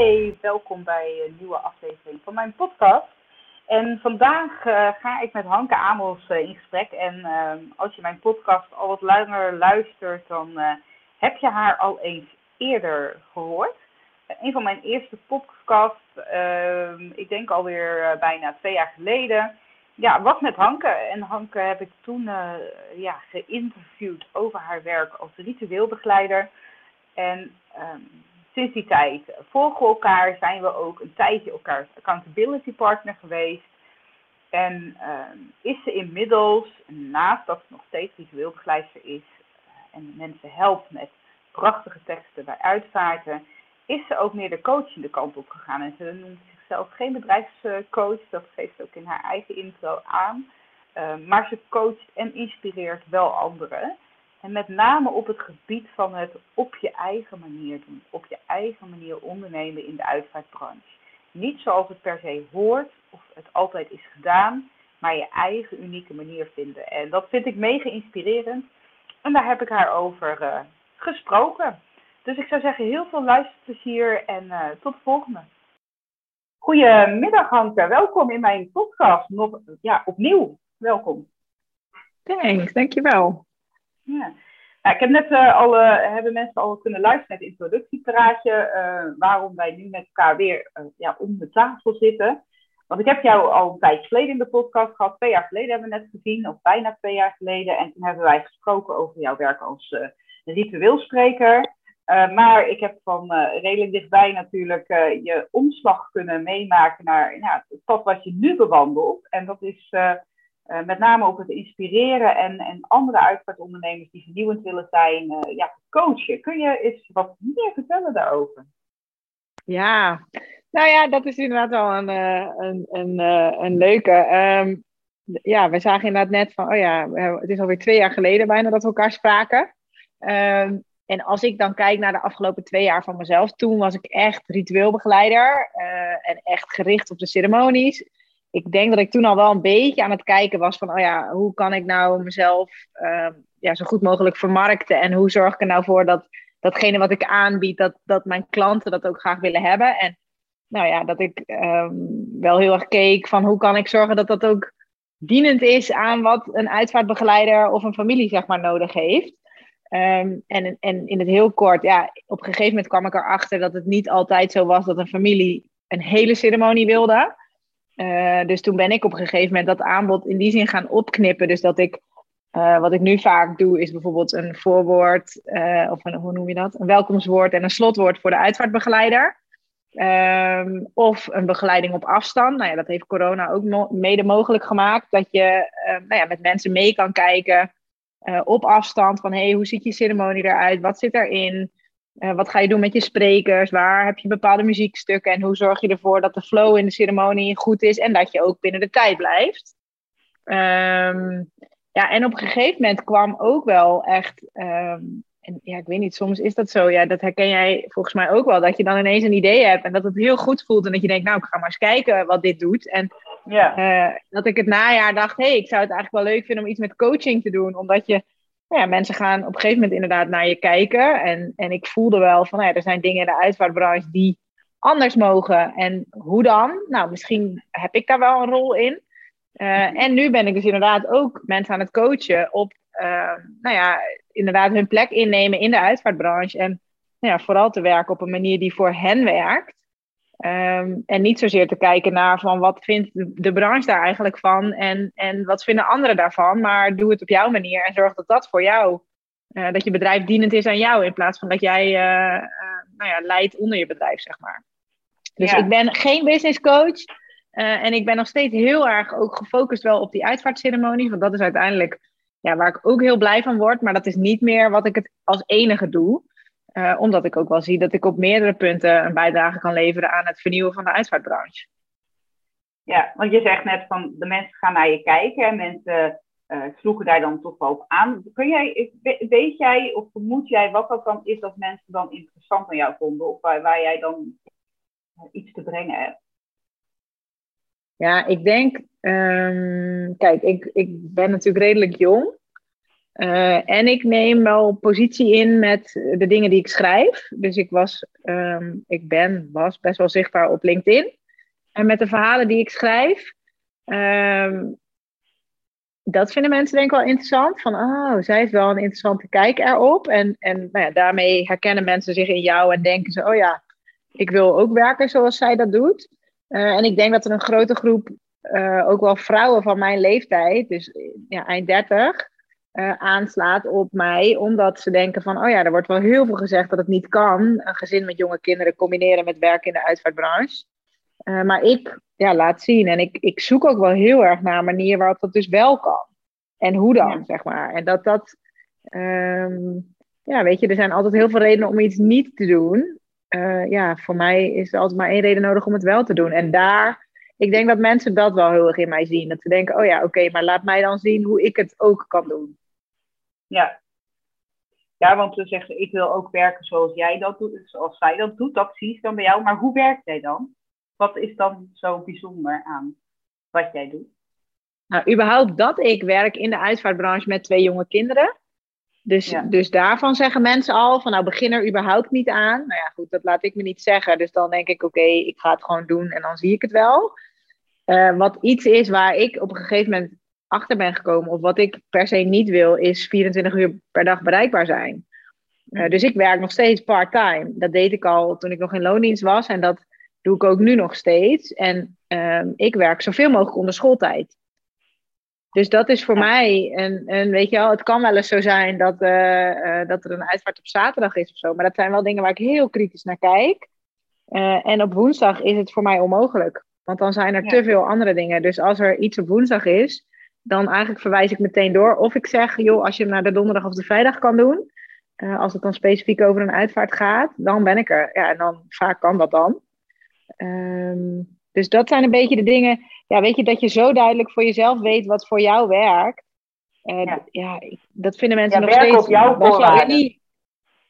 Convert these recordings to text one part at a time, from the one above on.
Hey, welkom bij een nieuwe aflevering van mijn podcast. En vandaag uh, ga ik met Hanke Amos uh, in gesprek. En uh, als je mijn podcast al wat langer luistert, dan uh, heb je haar al eens eerder gehoord. een van mijn eerste podcasts, ehm, ik denk alweer bijna twee jaar geleden, ja, was met Hanke. En Hanke heb ik toen ja, geïnterviewd over haar werk als ritueelbegeleider. En um, sinds die tijd volgen elkaar, zijn we ook een tijdje elkaars accountability partner geweest. En uh, is ze inmiddels, naast dat ze nog steeds visueel begeleidster is uh, en mensen helpt met prachtige teksten bij uitvaarten, is ze ook meer de coachende kant op gegaan. En ze noemt zichzelf geen bedrijfscoach, dat geeft ze ook in haar eigen intro aan. Uh, maar ze coacht en inspireert wel anderen. En met name op het gebied van het op je eigen manier doen, op je eigen manier ondernemen in de uitvaartbranche. Niet zoals het per se hoort of het altijd is gedaan, maar je eigen unieke manier vinden. En dat vind ik mega inspirerend. En daar heb ik haar over uh, gesproken. Dus ik zou zeggen, heel veel luisterplezier en uh, tot de volgende. Goedemiddag Hanke, welkom in mijn podcast. Nog, ja, opnieuw, welkom. Thanks, dankjewel. Ja. Nou, ik heb net uh, al, uh, hebben mensen al kunnen luisteren naar het introductiepraatje, uh, waarom wij nu met elkaar weer ja, om de tafel zitten. Want ik heb jou al een tijdje geleden in de podcast gehad, twee jaar geleden hebben we net gezien, of bijna twee jaar geleden. En toen hebben wij gesproken over jouw werk als ritueelspreker. maar ik heb van redelijk dichtbij natuurlijk je omslag kunnen meemaken naar nou, het pad wat je nu bewandelt. En dat is uh, met name op het inspireren en, en andere uitvaartondernemers die vernieuwend willen zijn, uh, ja, coachen. Kun je eens wat meer vertellen daarover? Ja, nou ja, dat is inderdaad wel een, uh, een, een, een leuke. Um, ja, we zagen inderdaad net van, oh ja, het is alweer twee jaar geleden bijna dat we elkaar spraken. Um, en als ik dan kijk naar de afgelopen twee jaar van mezelf, toen was ik echt ritueelbegeleider en echt gericht op de ceremonies ik denk dat ik toen al wel een beetje aan het kijken was van, oh ja, hoe kan ik nou mezelf uh, ja, zo goed mogelijk vermarkten en hoe zorg ik er nou voor dat datgene wat ik aanbied, dat, dat mijn klanten dat ook graag willen hebben. En nou ja, dat ik um, wel heel erg keek van hoe kan ik zorgen dat dat ook dienend is aan wat een uitvaartbegeleider of een familie zeg maar nodig heeft. Um, en, en in het heel kort, ja, op een gegeven moment kwam ik erachter dat het niet altijd zo was dat een familie een hele ceremonie wilde. Uh, dus toen ben ik op een gegeven moment dat aanbod in die zin gaan opknippen. Dus dat ik, uh, wat ik nu vaak doe, is bijvoorbeeld een voorwoord, uh, of een, hoe noem je dat? Een welkomstwoord en een slotwoord voor de uitvaartbegeleider. Um, of een begeleiding op afstand. Nou ja, dat heeft corona ook mede mogelijk gemaakt. Dat je nou ja, met mensen mee kan kijken op afstand. Van hey, hoe ziet je ceremonie eruit? Wat zit erin? Uh, wat ga je doen met je sprekers? Waar heb je bepaalde muziekstukken? En hoe zorg je ervoor dat de flow in de ceremonie goed is en dat je ook binnen de tijd blijft? Um, ja, en op een gegeven moment kwam ook wel echt. Um, en ja, ik weet niet, soms is dat zo. Ja, dat herken jij volgens mij ook wel. Dat je dan ineens een idee hebt en dat het heel goed voelt. En dat je denkt, nou, ik ga maar eens kijken wat dit doet. En ja. uh, dat ik het najaar dacht, hé, hey, ik zou het eigenlijk wel leuk vinden om iets met coaching te doen. Omdat je ja, mensen gaan op een gegeven moment inderdaad naar je kijken. En, en ik voelde wel van, nou ja, er zijn dingen in de uitvaartbranche die anders mogen. En hoe dan? Nou, misschien heb ik daar wel een rol in. Uh, en nu ben ik dus inderdaad ook mensen aan het coachen op, uh, nou ja, inderdaad hun plek innemen in de uitvaartbranche. En nou ja, vooral te werken op een manier die voor hen werkt. Um, en niet zozeer te kijken naar van wat vindt de, branche daar eigenlijk van en, en wat vinden anderen daarvan, maar doe het op jouw manier en zorg dat dat voor jou, uh, dat je bedrijf dienend is aan jou in plaats van dat jij uh, uh, nou ja, leidt onder je bedrijf, zeg maar. Dus ja. ik ben geen business coach. en ik ben nog steeds heel erg ook gefocust wel op die uitvaartceremonie. Want dat is uiteindelijk ja, waar ik ook heel blij van word. Maar dat is niet meer wat ik het als enige doe. Omdat ik ook wel zie dat ik op meerdere punten een bijdrage kan leveren aan het vernieuwen van de uitvaartbranche. Ja, want je zegt net van de mensen gaan naar je kijken en mensen uh, sloegen daar dan toch wel op aan. Kun jij, weet jij of vermoed jij wat dat dan is dat mensen dan interessant aan jou vonden of waar, waar jij dan eh, iets te brengen hebt? Ja, ik denk, um, kijk, ik, ik ben natuurlijk redelijk jong. Uh, en ik neem wel positie in met de dingen die ik schrijf. Dus ik was, um, ik ben, was best wel zichtbaar op LinkedIn. En met de verhalen die ik schrijf, um, dat vinden mensen denk ik wel interessant. Van, oh, zij heeft wel een interessante kijk erop. En, en nou ja, daarmee herkennen mensen zich in jou en denken ze, oh ja, ik wil ook werken zoals zij dat doet. Uh, en ik denk dat er een grote groep, uh, ook wel vrouwen van mijn leeftijd, dus ja, eind 30, uh, aanslaat op mij. Omdat ze denken van, oh ja, er wordt wel heel veel gezegd dat het niet kan. Een gezin met jonge kinderen combineren met werken in de uitvaartbranche. Uh, maar ik ja, laat zien. En ik, ik zoek ook wel heel erg naar een manier waarop dat dus wel kan. En hoe dan, zeg maar. En dat dat. Um, ja, weet je, er zijn altijd heel veel redenen om iets niet te doen. Uh, ja, voor mij is er altijd maar één reden nodig om het wel te doen. En daar, ik denk dat mensen dat wel heel erg in mij zien. Dat ze denken, oh ja, oké, okay, maar laat mij dan zien hoe ik het ook kan doen. Ja. Ja, want ze zeggen, ik wil ook werken zoals jij dat doet, zoals zij dat doet. Dat zie ik dan bij jou. Maar hoe werkt jij dan? Wat is dan zo bijzonder aan wat jij doet? Nou, überhaupt dat ik werk in de uitvaartbranche met twee jonge kinderen. Dus, dus daarvan zeggen mensen al van nou begin er überhaupt niet aan. Nou ja, goed, dat laat ik me niet zeggen. Dus dan denk ik oké, ik ga het gewoon doen en dan zie ik het wel. Uh, wat iets is waar ik op een gegeven moment achter ben gekomen, of wat ik per se niet wil, is 24 uur per dag bereikbaar zijn. Uh, dus ik werk nog steeds part-time. Dat deed ik al toen ik nog in loondienst was. En dat doe ik ook nu nog steeds. En um, ik werk zoveel mogelijk onder schooltijd. Dus dat is voor mij, en, en weet je wel, het kan wel eens zo zijn dat, uh, uh, dat er een uitvaart op zaterdag is of zo. Maar dat zijn wel dingen waar ik heel kritisch naar kijk. En op woensdag is het voor mij onmogelijk. Want dan zijn er ja. te veel andere dingen. Dus als er iets op woensdag is, dan eigenlijk verwijs ik meteen door. Of ik zeg, joh, als je hem naar de donderdag of de vrijdag kan doen. als het dan specifiek over een uitvaart gaat, dan ben ik er. Ja, en dan vaak kan dat dan. Um, dus dat zijn een beetje de dingen. Ja, weet je, dat je zo duidelijk voor jezelf weet wat voor jou werkt. Uh, ja. ja. dat vinden mensen ja, nog steeds. op jouw voorwaarden.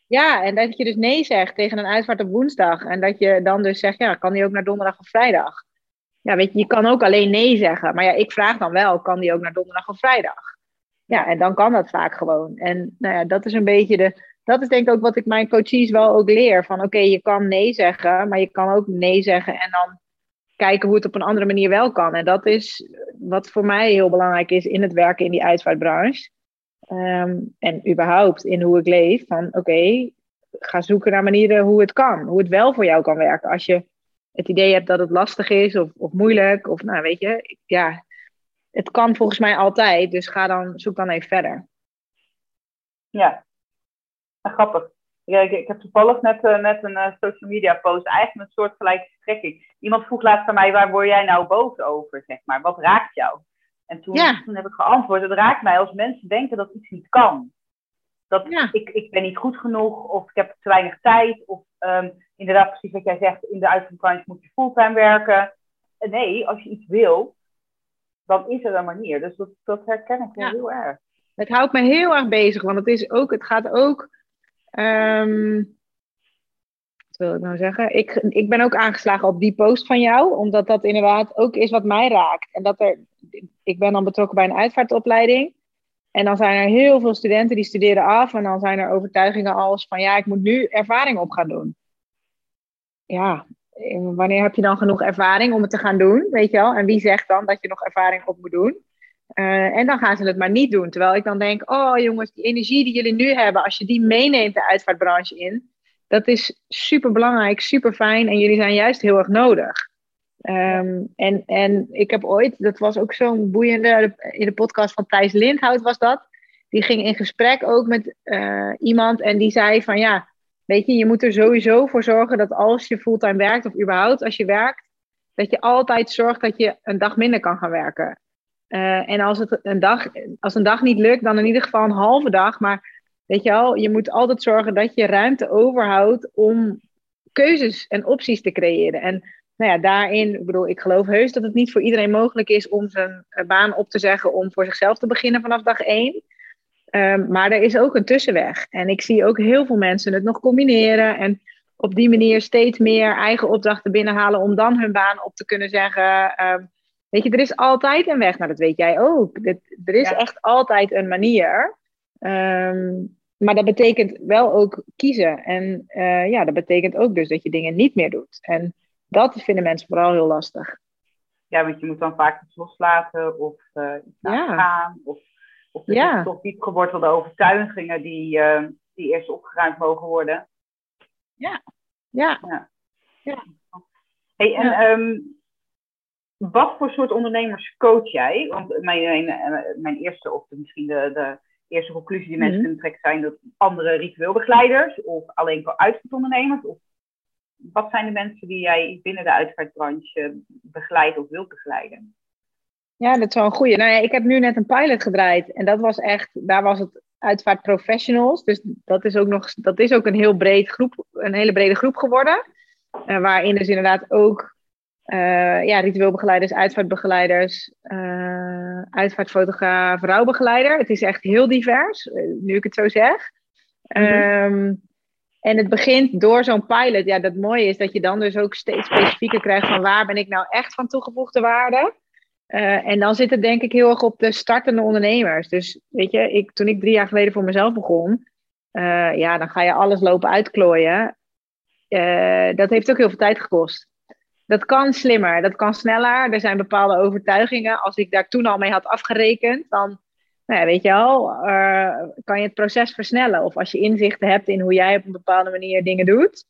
Ja, en dat je dus nee zegt tegen een uitvaart op woensdag. En dat je dan dus zegt, ja, kan die ook naar donderdag of vrijdag? Ja, weet je, je kan ook alleen nee zeggen. Maar ja, ik vraag dan wel, kan die ook naar donderdag of vrijdag? Ja, en dan kan dat vaak gewoon. En nou ja, dat is een beetje de, dat is denk ik ook wat ik mijn coaches wel ook leer. Van oké, je kan nee zeggen, maar je kan ook nee zeggen en dan kijken hoe het op een andere manier wel kan. En dat is wat voor mij heel belangrijk is in het werken in die uitvaartbranche. Um, en überhaupt in hoe ik leef. Van oké, ga zoeken naar manieren hoe het kan. Hoe het wel voor jou kan werken. Als je het idee hebt dat het lastig is of, of moeilijk. Of nou weet je, ja, het kan volgens mij altijd. Dus ga dan, zoek dan even verder. Ja, Ah, grappig. Ja, ik, ik, heb toevallig net, uh, net een uh, social media post, eigenlijk een soort gelijke strekking. Iemand vroeg laatst aan mij, waar word jij nou boos over, zeg maar? Wat raakt jou? En toen, ja. toen heb ik geantwoord, het raakt mij als mensen denken dat iets niet kan. Dat ja. ik, ik ben niet goed genoeg, of ik heb te weinig tijd, of um, inderdaad precies wat jij zegt, in de uitvoeringsbranche moet je fulltime werken. Nee, als je iets wil, dan is er een manier. Dus dat, dat herken ik ja. heel erg. Het houdt me heel erg bezig, want het, is ook, het gaat ook Um, wat wil ik nou zeggen? Ik, ik ben ook aangeslagen op die post van jou, omdat dat inderdaad ook is wat mij raakt. En dat er, ik ben dan betrokken bij een uitvaartopleiding. En dan zijn er heel veel studenten die studeren af. En dan zijn er overtuigingen als van ja, ik moet nu ervaring op gaan doen. Ja, wanneer heb je dan genoeg ervaring om het te gaan doen? Weet je wel? En wie zegt dan dat je nog ervaring op moet doen? Uh, en dan gaan ze het maar niet doen. Terwijl ik dan denk, oh jongens, die energie die jullie nu hebben, als je die meeneemt de uitvaartbranche in, dat is super belangrijk, super fijn en jullie zijn juist heel erg nodig. Um, en, en ik heb ooit, dat was ook zo'n boeiende, in de podcast van Thijs Lindhout was dat. Die ging in gesprek ook met uh, iemand en die zei van ja, weet je, je moet er sowieso voor zorgen dat als je fulltime werkt of überhaupt als je werkt, dat je altijd zorgt dat je een dag minder kan gaan werken. Eh, en als het een dag, als een dag niet lukt, dan in ieder geval een halve dag. Maar weet je wel, je moet altijd zorgen dat je ruimte overhoudt om keuzes en opties te creëren. En nou ja, daarin, ik bedoel, ik geloof heus dat het niet voor iedereen mogelijk is om zijn eh, baan op te zeggen om voor zichzelf te beginnen vanaf dag één. Ehm, maar er is ook een tussenweg. En ik zie ook heel veel mensen het nog combineren. En op die manier steeds meer eigen opdrachten binnenhalen om dan hun baan op te kunnen zeggen. Ehm, weet je, er is altijd een weg. Nou, dat weet jij ook. er is echt altijd een manier. Ehm, maar dat betekent wel ook kiezen. En uh, ja, dat betekent ook dus dat je dingen niet meer doet. En dat vinden mensen vooral heel lastig. Ja, want je moet dan vaak iets loslaten of uh, iets ja. gaan. Of, of er ja. toch diep gewortelde overtuigingen die, uh, die eerst opgeruimd mogen worden. Ja. Ja. ja. ja. Hey, en ja. Um, wat voor soort ondernemers coach jij? Want mijn, mijn, eerste, of misschien de, de eerste conclusie die mensen mm -hmm. kunnen trekken, zijn dat andere ritueelbegeleiders of alleen voor uitvaartondernemers? Of wat zijn de mensen die jij binnen de uitvaartbranche begeleidt of wilt begeleiden? Ja, dat is wel een goede. Nou ja, ik heb nu net een pilot gedraaid en dat was echt, daar was het uitvaartprofessionals. Dus dat is ook nog, dat is ook een heel breed groep, een hele brede groep geworden. Uh, waarin dus inderdaad ook uh, ja, ritueelbegeleiders, uitvaartbegeleiders, uh, uitvaartfotograaf, rouwbegeleider. Het is echt heel divers, nu ik het zo zeg. Mm -hmm. um, en het begint door zo'n pilot. Ja, dat mooie is dat je dan dus ook steeds specifieker krijgt van waar ben ik nou echt van toegevoegde waarde. Uh, en dan zit het denk ik heel erg op de startende ondernemers. Dus weet je, ik, toen ik drie jaar geleden voor mezelf begon, uh, ja, dan ga je alles lopen uitklooien. Uh, dat heeft ook heel veel tijd gekost. Dat kan slimmer, dat kan sneller. Er zijn bepaalde overtuigingen. Als ik daar toen al mee had afgerekend, dan nou ja, weet je wel, kan je het proces versnellen. Of als je inzichten hebt in hoe jij op een bepaalde manier dingen doet,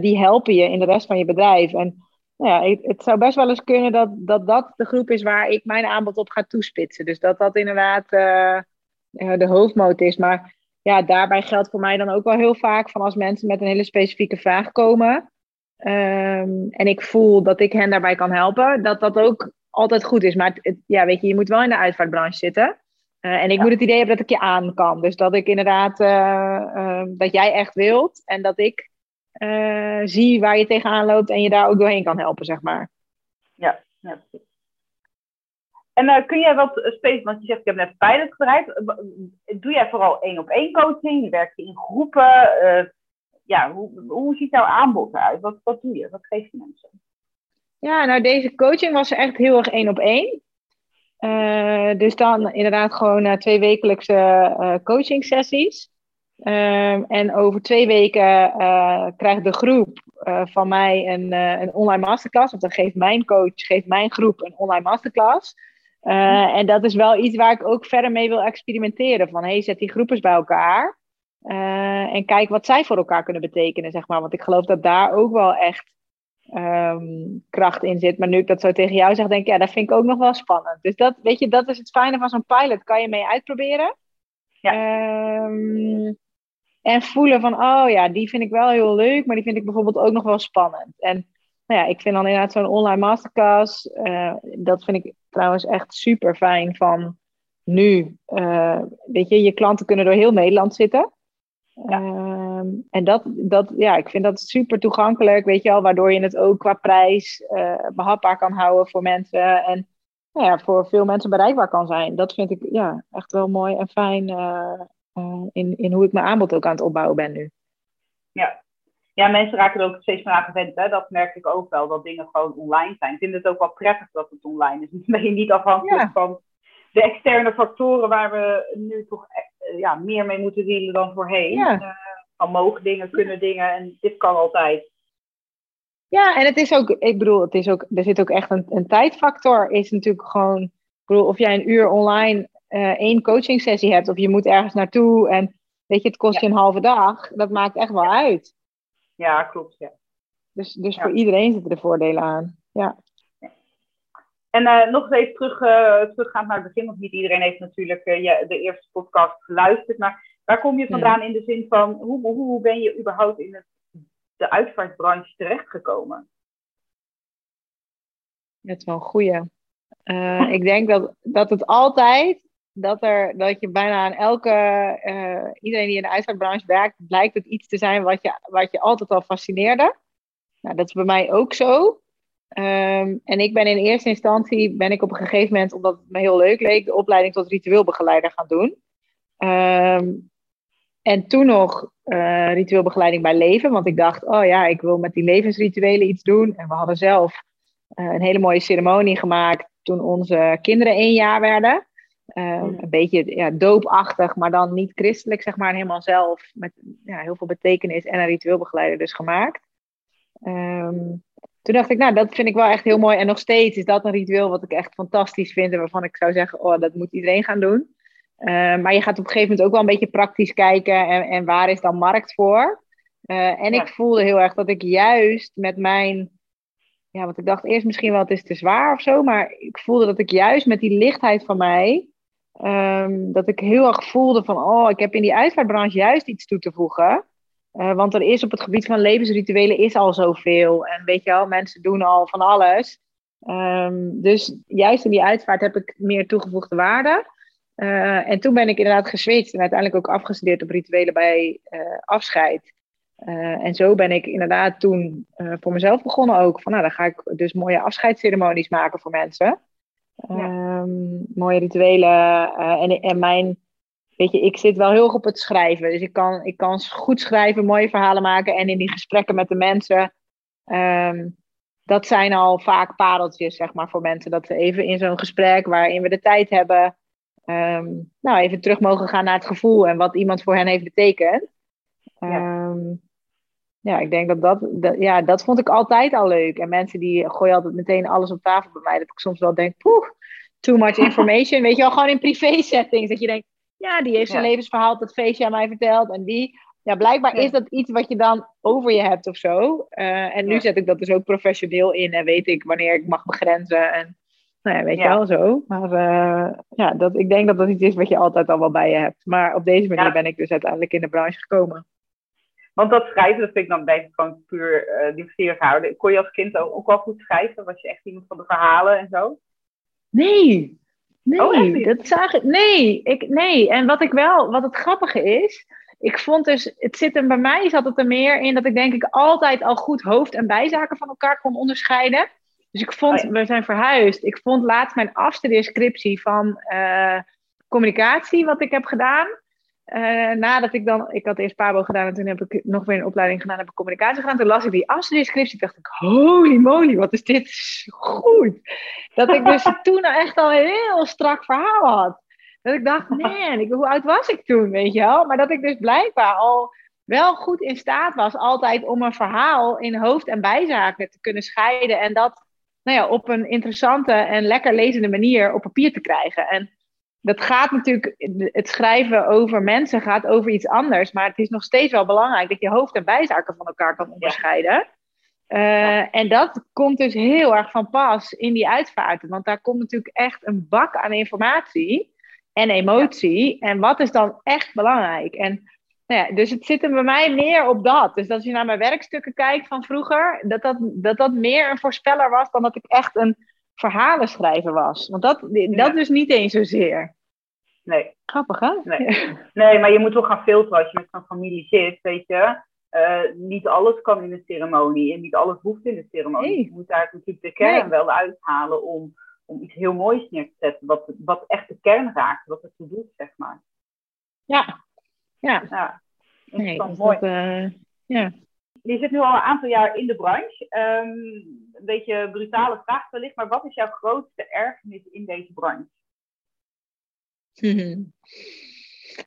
die helpen je in de rest van je bedrijf. En nou ja, het, zou best wel eens kunnen dat, dat dat de groep is waar ik mijn aanbod op ga toespitsen. Dus dat dat inderdaad uh, de hoofdmoot is. Maar ja, daarbij geldt voor mij dan ook wel heel vaak van als mensen met een hele specifieke vraag komen. Um, en ik voel dat ik hen daarbij kan helpen, dat dat ook altijd goed is. Maar het, het, ja, weet je, je moet wel in de uitvaartbranche zitten. Uh, en ik ja. moet het idee hebben dat ik je aan kan. Dus dat ik inderdaad, uh, uh, dat jij echt wilt en dat ik zie waar je tegenaan loopt en je daar ook doorheen kan helpen, zeg maar. Ja, ja precies. En kun jij wat specifiek, want je zegt ik heb net pilot gedraaid. Doe jij vooral één op één coaching? Werk je in groepen? ja, hoe, hoe ziet jouw aanbod eruit? Wat, wat doe je? Wat geef je mensen? Ja, nou deze coaching was echt heel erg één op één. Uh, dus dan inderdaad gewoon twee wekelijkse coaching sessies. En over twee weken krijgt de groep van mij een, een online masterclass. Of dan geeft mijn coach, geeft mijn groep een online masterclass. en dat is wel iets waar ik ook verder mee wil experimenteren. Van hey, zet die groepers bij elkaar. en kijk wat zij voor elkaar kunnen betekenen, zeg maar. Want ik geloof dat daar ook wel echt um, kracht in zit. Maar nu ik dat zo tegen jou zeg, denk ik, ja, dat vind ik ook nog wel spannend. Dus dat, weet je, dat is het fijne van zo'n pilot. Kan je mee uitproberen. Ja. Um, en voelen van, oh ja, die vind ik wel heel leuk, maar die vind ik bijvoorbeeld ook nog wel spannend. En nou ja, ik vind dan inderdaad zo'n online masterclass, uh, dat vind ik trouwens echt super fijn van nu. Uh, weet je, je klanten kunnen door heel Nederland zitten. Ja. Um, en dat, dat, ja, ik vind dat super toegankelijk, weet je wel, waardoor je het ook qua prijs uh, behapbaar kan houden voor mensen en nou ja, voor veel mensen bereikbaar kan zijn. Dat vind ik ja, echt wel mooi en fijn uh, in, in hoe ik mijn aanbod ook aan het opbouwen ben nu. Ja, ja mensen raken er ook steeds meer aan gewend. Hè? Dat merk ik ook wel, dat dingen gewoon online zijn. Ik vind het ook wel prettig dat het online is. Dan ben je niet afhankelijk ja. van de externe factoren waar we nu toch echt, ja, meer mee moeten dealen dan voorheen. Ja van mogen dingen, kunnen dingen en dit kan altijd. Ja, en het is ook, ik bedoel, het is ook, er zit ook echt een, een tijdfactor. Is natuurlijk gewoon, ik bedoel, of jij een uur online uh, één coaching sessie hebt, of je moet ergens naartoe en weet je, het kost je een halve dag, dat maakt echt wel uit. Ja, klopt. Ja. Dus, dus ja. voor iedereen zitten er voordelen aan. Ja. En uh, nog eens terug, uh, teruggaand naar het begin, want niet iedereen heeft natuurlijk uh, de eerste podcast geluisterd. Maar Waar kom je vandaan in de zin van, hoe, hoe ben je überhaupt in het, de uitvaartbranche terechtgekomen? Dat is wel een goeie. Uh, ik denk dat, dat het altijd, dat, er, dat je bijna aan elke, uh, iedereen die in de uitvaartbranche werkt, blijkt het iets te zijn wat je, wat je altijd al fascineerde. Nou, dat is bij mij ook zo. Um, en ik ben in eerste instantie, ben ik op een gegeven moment, omdat het me heel leuk leek, de opleiding tot ritueelbegeleider gaan doen. Um, en toen nog uh, ritueelbegeleiding bij leven, want ik dacht, oh ja, ik wil met die levensrituelen iets doen. En we hadden zelf uh, een hele mooie ceremonie gemaakt toen onze kinderen één jaar werden. Um, een beetje ja, doopachtig, maar dan niet christelijk, zeg maar. helemaal zelf met ja, heel veel betekenis en een ritueelbegeleider dus gemaakt. Um, toen dacht ik, nou, dat vind ik wel echt heel mooi. En nog steeds is dat een ritueel wat ik echt fantastisch vind. En waarvan ik zou zeggen, oh, dat moet iedereen gaan doen. Uh, maar je gaat op een gegeven moment ook wel een beetje praktisch kijken. En, en waar is dan markt voor? Uh, en ja. ik voelde heel erg dat ik juist met mijn ja, want ik dacht eerst misschien wel het is te zwaar of zo, maar ik voelde dat ik juist met die lichtheid van mij, um, dat ik heel erg voelde van, oh, ik heb in die uitvaartbranche juist iets toe te voegen. Uh, want er is op het gebied van levensrituelen is al zoveel. En weet je wel, mensen doen al van alles. Um, dus juist in die uitvaart heb ik meer toegevoegde waarde. Uh, en toen ben ik inderdaad geswitcht en uiteindelijk ook afgestudeerd op rituelen bij uh, afscheid. En zo ben ik inderdaad toen voor mezelf begonnen ook. Van nou, dan ga ik dus mooie afscheidsceremonies maken voor mensen. Ja. Um, mooie rituelen. Uh, en, en mijn, weet je, ik zit wel heel erg op het schrijven. Dus ik kan, ik kan goed schrijven, mooie verhalen maken. En in die gesprekken met de mensen, um, dat zijn al vaak pareltjes, zeg maar, voor mensen. Dat we even in zo'n gesprek waarin we de tijd hebben, um, nou, even terug mogen gaan naar het gevoel en wat iemand voor hen heeft betekend. Ja. Ja, ik denk dat dat, dat, ja, dat vond ik altijd al leuk. En mensen die gooien altijd meteen alles op tafel bij mij. Dat ik soms wel denk, poeh, too much information. Weet je wel, gewoon in privé settings. Dat je denkt, ja, die heeft zijn ja. levensverhaal, dat feestje aan mij verteld. En die, ja, blijkbaar ja. is dat iets wat je dan over je hebt of zo. Uh, en nu zet ik dat dus ook professioneel in. En weet ik wanneer ik mag begrenzen. En nou ja, weet je wel zo. Maar uh, ja, dat, ik denk dat dat iets is wat je altijd al wel bij je hebt. Maar op deze manier ben ik dus uiteindelijk in de branche gekomen. Want dat schrijven, dat vind ik dan ik gewoon puur uh, nieuwsgierig houden. Kon je als kind ook, ook wel goed schrijven? Was je echt iemand van de verhalen en zo? Nee, nee, oh, dat zag ik. Nee, ik, nee. En wat ik wel, wat het grappige is, ik vond dus, het zit er bij mij zat het er meer in dat ik denk ik altijd al goed hoofd- en bijzaken van elkaar kon onderscheiden. Dus ik vond, oh ja. we zijn verhuisd. Ik vond laatst mijn afstudeerscriptie van uh, communicatie, wat ik heb gedaan. Uh, nadat ik dan, ik had eerst Pabo gedaan en toen heb ik nog weer een opleiding gedaan, heb ik communicatie gedaan. Toen las ik die afstudeerscriptie, dacht ik, holy moly, wat is dit goed. Dat ik dus toen echt al een heel strak verhaal had. Dat ik dacht, man, ik, hoe oud was ik toen, weet je wel? Maar dat ik dus blijkbaar al wel goed in staat was altijd om een verhaal in hoofd- en bijzaken te kunnen scheiden. En dat nou ja, op een interessante en lekker lezende manier op papier te krijgen. En dat gaat natuurlijk, het schrijven over mensen gaat over iets anders, maar het is nog steeds wel belangrijk dat je hoofd- en bijzaken van elkaar kan onderscheiden. Uh, ja. En dat komt dus heel erg van pas in die uitvaarten, want daar komt natuurlijk echt een bak aan informatie en emotie. Ja. En wat is dan echt belangrijk? En nou ja, dus het zit er bij mij meer op dat. Dus als je naar mijn werkstukken kijkt van vroeger, dat dat, dat, dat meer een voorspeller was dan dat ik echt een verhalen schrijven was. Want dat, dat ja. dus niet eens zozeer. Nee. Grappig, hè? Nee. nee, maar je moet wel gaan filteren als je met zo'n familie zit, weet je. Uh, niet alles kan in de ceremonie en niet alles hoeft in de ceremonie. Nee. Je moet daar natuurlijk de kern nee. wel uithalen om, om iets heel moois neer te zetten, wat, wat echt de kern raakt, wat het toe doet, zeg maar. Ja. Ja. ja. Nee, dat mooi. Dat, uh, ja. Je zit nu al een aantal jaar in de branche. Um, een beetje een brutale vraag wellicht, maar wat is jouw grootste ergernis in deze branche?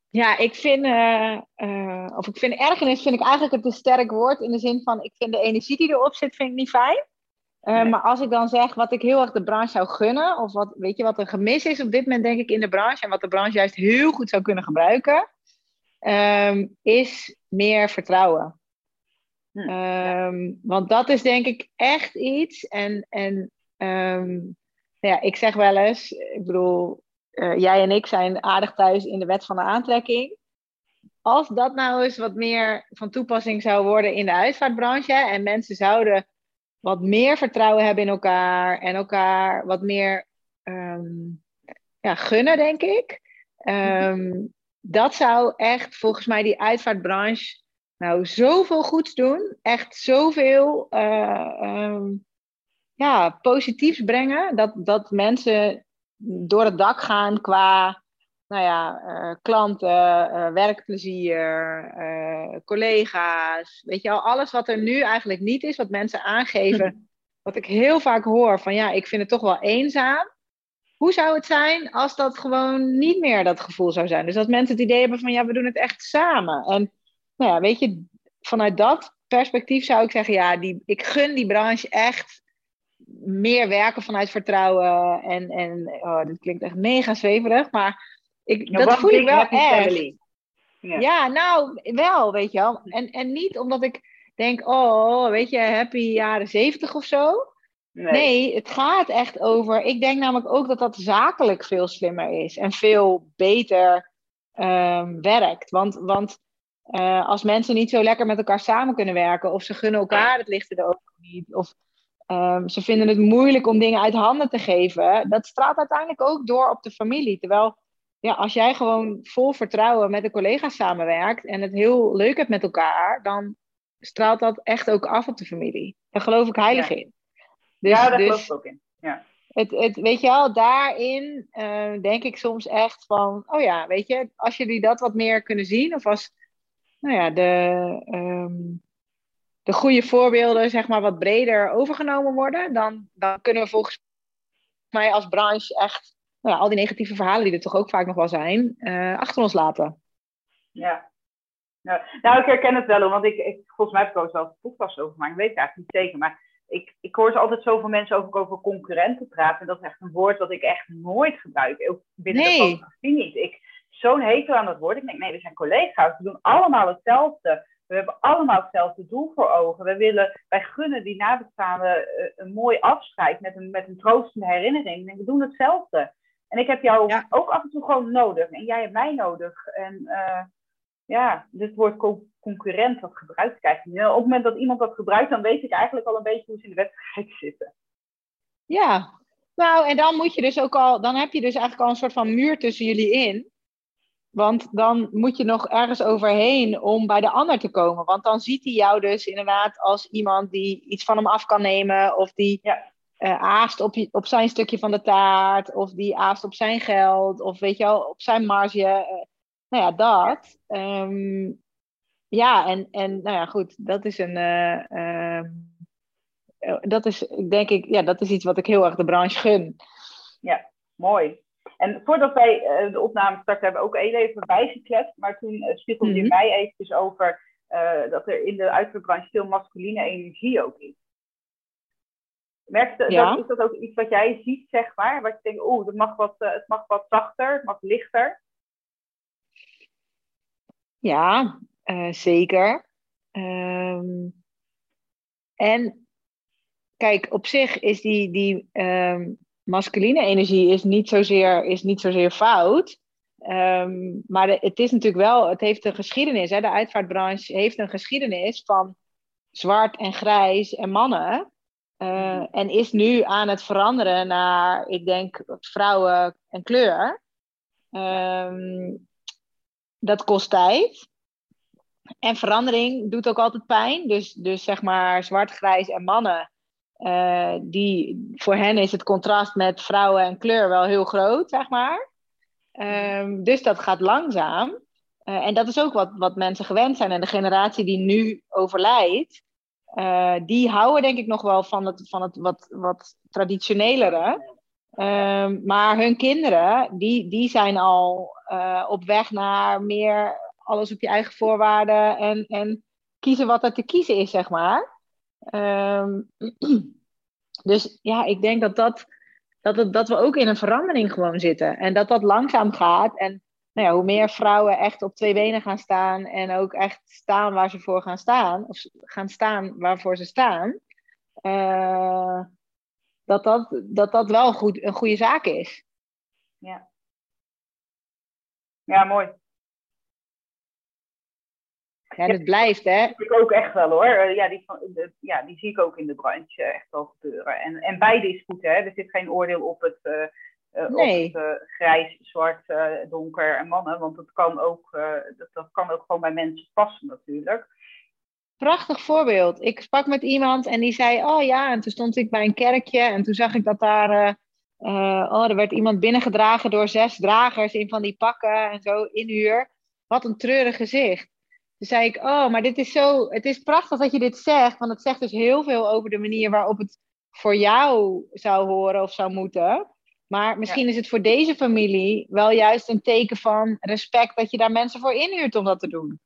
Ja, ik vind, uh, uh, of ik vind ergernis vind ik eigenlijk het een sterk woord in de zin van ik vind de energie die erop zit, vind ik niet fijn. Uh, nee. Maar als ik dan zeg wat ik heel erg de branche zou gunnen, of wat, weet je, wat er gemis is op dit moment, denk ik, in de branche, en wat de branche juist heel goed zou kunnen gebruiken, um, is meer vertrouwen. Hm. Um, want dat is denk ik echt iets. En, en um, ja, ik zeg wel eens, ik bedoel, uh, jij en ik zijn aardig thuis in de wet van de aantrekking. Als dat nou eens wat meer van toepassing zou worden in de uitvaartbranche en mensen zouden wat meer vertrouwen hebben in elkaar en elkaar wat meer ehm, ja, gunnen, denk ik. Ehm, dat zou echt volgens mij die uitvaartbranche nou zoveel goeds doen. Echt zoveel uh, ja, positiefs brengen. Dat, dat mensen door het dak gaan qua nou ja, uh, klanten, uh, werkplezier, uh, collega's. Weet je al, alles wat er nu eigenlijk niet is, wat mensen aangeven. Wat ik heel vaak hoor van ja, ik vind het toch wel eenzaam. Hoe zou het zijn als dat gewoon niet meer dat gevoel zou zijn? Dus dat mensen het idee hebben van ja, we doen het echt samen. En nou ja, weet je, vanuit dat perspectief zou ik zeggen, ja, die, ik gun die branche echt meer werken vanuit vertrouwen. En, en oh, dit klinkt echt mega zweverig, maar ik, dat voel ik wel echt. Ja. ja. nou, wel, weet je wel. En, en niet omdat ik denk, oh, weet je, happy jaren zeventig of zo. Nee. nee. het gaat echt over. Ik denk namelijk ook dat dat zakelijk veel slimmer is en veel beter um, werkt. Want, want uh, als mensen niet zo lekker met elkaar samen kunnen werken, of ze gunnen elkaar het licht in de ogen niet, of um, ze vinden het moeilijk om dingen uit handen te geven, dat straalt uiteindelijk ook door op de familie. Terwijl ja, als jij gewoon vol vertrouwen met een collega samenwerkt en het heel leuk hebt met elkaar, dan straalt dat echt ook af op de familie. Daar geloof ik heilig in. Dus, ja, daar dus, geloof ik ook in. Ja. Het, het, weet je wel, daarin uh, denk ik soms echt van, oh ja, weet je, als jullie dat wat meer kunnen zien, of als nou ja, de, um, de goede voorbeelden zeg maar wat breder overgenomen worden, dan, dan kunnen we volgens mij als branche echt nou ja, al die negatieve verhalen die er toch ook vaak nog wel zijn, uh, achter ons laten. Ja. Nou, nou, ik herken het wel, want ik, ik, volgens mij heb ik ook wel een podcast over gemaakt. Ik weet het eigenlijk niet zeker, maar ik, ik hoor ze altijd zoveel mensen over, over concurrenten praten. En dat is echt een woord dat ik echt nooit gebruik. Ook binnen nee. de fotografie niet. Ik zo'n hekel aan dat woord. Ik denk, nee, we zijn collega's. We doen allemaal hetzelfde. We hebben allemaal hetzelfde doel voor ogen. We willen, wij gunnen die nabestaanden uh, een mooi afscheid met een, met een troostende herinnering. En we doen hetzelfde. En ik heb jou ook af en toe gewoon nodig. En jij hebt mij nodig. En uh, ja, dit woord co concurrent, dat gebruikt krijg je. Op het moment dat iemand dat gebruikt, dan weet ik eigenlijk al een beetje hoe ze in de wedstrijd zitten. Ja, nou, en dan moet je dus ook al, dan heb je dus eigenlijk al een soort van muur tussen jullie in. Want dan moet je nog ergens overheen om bij de ander te komen. Want dan ziet hij jou dus inderdaad als iemand die iets van hem af kan nemen. Of die ja uh, aast op, op zijn stukje van de taart, of die aast op zijn geld, of weet je wel, op zijn marge. Uh, nou ja, dat. Um, ja, en, en nou ja, goed, dat is een. Uh, dat is, denk ik, ja, dat is iets wat ik heel erg de branche gun. Ja, mooi. En voordat wij de opname starten, hebben we ook even bijgekletst. Maar toen uh, spiegelde je mm -hmm. mij eventjes over dat er in de uitvoerbranche veel masculine energie ook is. Merk je, dat, is dat ook iets wat jij ziet, zeg maar? Wat je denkt, oeh, het mag wat, uh, het mag wat zachter, het mag lichter. Ja, uh, zeker. Um, en kijk, op zich is die, die um, masculine energie is niet zozeer, is niet zozeer fout. Um, maar de, het is natuurlijk wel, het heeft een geschiedenis. Hè? De uitvaartbranche heeft een geschiedenis van zwart en grijs en mannen. Uh, en is nu aan het veranderen naar, ik denk, vrouwen en kleur. Um, dat kost tijd. En verandering doet ook altijd pijn. Dus, dus zeg maar zwart, grijs en mannen. Uh, die, voor hen is het contrast met vrouwen en kleur wel heel groot, zeg maar. Um, dus dat gaat langzaam. Uh, en dat is ook wat, wat mensen gewend zijn. En de generatie die nu overlijdt, uh, die houden denk ik nog wel van het, van het wat, wat traditionelere. Uh, maar hun kinderen, die, die zijn al op weg naar meer alles op je eigen voorwaarden en, en kiezen wat er te kiezen is, zeg maar. Um, dus ja, ik denk dat, dat, dat, dat we ook in een verandering gewoon zitten. En dat dat langzaam gaat. En nou ja, hoe meer vrouwen echt op twee benen gaan staan en ook echt staan waar ze voor gaan staan, of gaan staan waarvoor ze staan, uh, dat, dat, dat dat wel goed, een goede zaak is. Ja. Ja, mooi. Ja, en het blijft, hè? Dat ik ook echt wel, hoor. ja, die, ja, die zie ik ook in de branche echt wel gebeuren. En, en beide is goed, hè. Er zit geen oordeel op het, uh, nee. op het grijs, zwart, donker en mannen. Want dat kan, ook, dat, dat kan ook gewoon bij mensen passen natuurlijk. Prachtig voorbeeld. Ik sprak met iemand en die zei: Oh ja, en toen stond ik bij een kerkje en toen zag ik dat daar. Oh, er werd iemand binnengedragen door zes dragers in van die pakken en zo inhuur. Wat een treurig gezicht. Toen zei ik: Oh, maar dit is zo. Het is prachtig dat je dit zegt, want het zegt dus heel veel over de manier waarop het voor jou zou horen of zou moeten. Maar misschien is het voor deze familie wel juist een teken van respect dat je daar mensen voor inhuurt om dat te doen.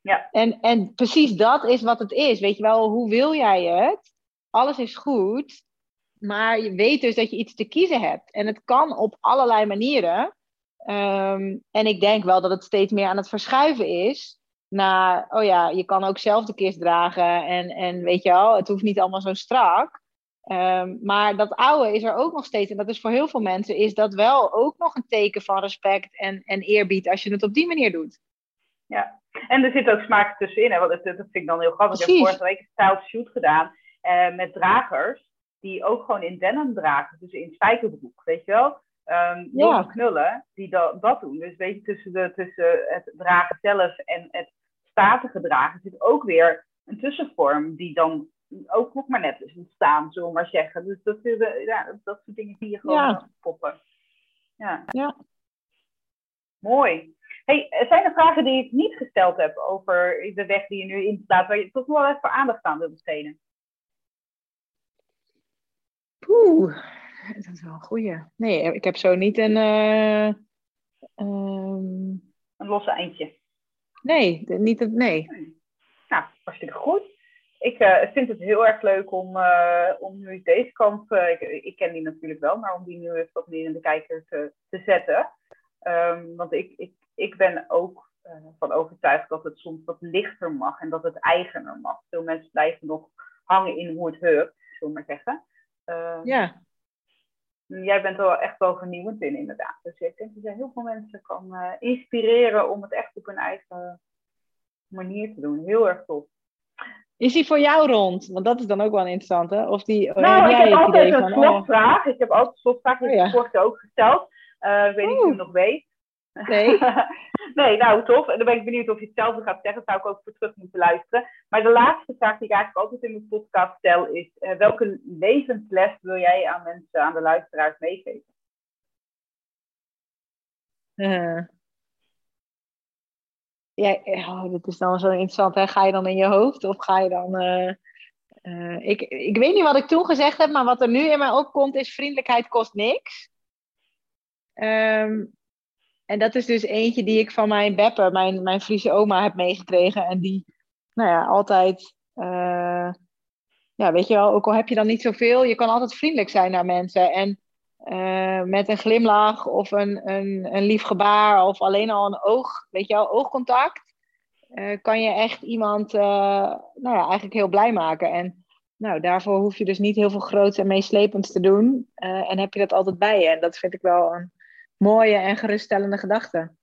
Ja. En, en precies dat is wat het is. Weet je wel, hoe wil jij het? Alles is goed, maar je weet dus dat je iets te kiezen hebt. En het kan op allerlei manieren. Ehm, en ik denk wel dat het steeds meer aan het verschuiven is naar, oh ja, je kan ook zelf de kist dragen en, en weet je wel, het hoeft niet allemaal zo strak. Ehm, maar dat oude is er ook nog steeds. En dat is voor heel veel mensen is dat wel ook nog een teken van respect en, en eerbied als je het op die manier doet. Ja, en er zit ook smaak tussenin. Hè? Want dat, dat vind ik dan heel grappig. Ik heb vorige week een styled shoot gedaan uh, met dragers. Die ook gewoon in denim dragen. Dus in spijkerbroek, weet je wel. Um, ja. knullen die dat, dat doen. Dus weet je, tussen, de, tussen het dragen zelf en het statige dragen zit ook weer een tussenvorm die dan ook nog maar net is ontstaan, zullen we maar zeggen. Dus dat, ja, dat soort dingen die je gewoon ja. poppen. Ja. ja. Mooi. Hey, zijn er vragen die ik niet gesteld heb over de weg die je nu inslaat, waar je toch wel even aandacht aan wilt besteden? Poeh, dat is wel een goeie. Nee, ik heb zo niet een... Uh, um... Een losse eindje. Nee, niet het, nee. Nou, hartstikke goed. Ik uh, vind het heel erg leuk om, uh, om nu deze kant, ik, ik, ken die natuurlijk wel, maar om die nu even wat meer in de kijker te, te zetten. Um, want ik, ik ik ben ook van overtuigd dat het soms wat lichter mag en dat het eigener mag. Veel mensen blijven nog hangen in hoe het heupt, zullen we maar zeggen. Uh, ja. Jij bent er wel echt wel vernieuwend in, inderdaad. Dus ik denk dat je heel veel mensen kan uh, inspireren om het echt op hun eigen manier te doen. Heel erg tof. Is die voor jou rond? Want dat is dan ook wel interessant, hè? Of die, nou, heb jij ik heb altijd een slotvraag. Ik heb altijd een slotvraag, die heb ik vorige ook gesteld. Uh, ik weet niet of je het nog weet. Nee. nee, nou tof. En dan ben ik benieuwd of je hetzelfde gaat zeggen. Zou ik ook voor terug moeten luisteren. Maar de laatste vraag die ik eigenlijk altijd in mijn podcast stel is: uh, welke levensles wil jij aan mensen, aan de luisteraars meegeven? Uh. Ja, oh, dit is dan zo interessant. Hè? Ga je dan in je hoofd of ga je dan. Uh, ik, ik weet niet wat ik toen gezegd heb, maar wat er nu in mij opkomt is: vriendelijkheid kost niks. Um, en dat is dus eentje die ik van mijn Beppe, mijn, mijn Friese oma, heb meegekregen. En die, nou ja, altijd, uh, ja, weet je wel, ook al heb je dan niet zoveel, je kan altijd vriendelijk zijn naar mensen. En uh, met een glimlach of een, een, een lief gebaar of alleen al een oog, weet je wel, oogcontact, uh, kan je echt iemand, nou ja, eigenlijk heel blij maken. En nou, daarvoor hoef je dus niet heel veel groots en meeslepends te doen. en heb je dat altijd bij je. En dat vind ik wel een mooie en geruststellende gedachte.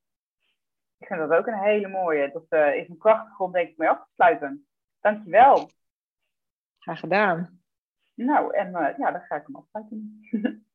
Ik vind dat ook een hele mooie. Dat uh, is een krachtige om denk ik mee af te sluiten. Dankjewel. Graag gedaan. Nou, en uh, ja, dan ga ik hem afsluiten.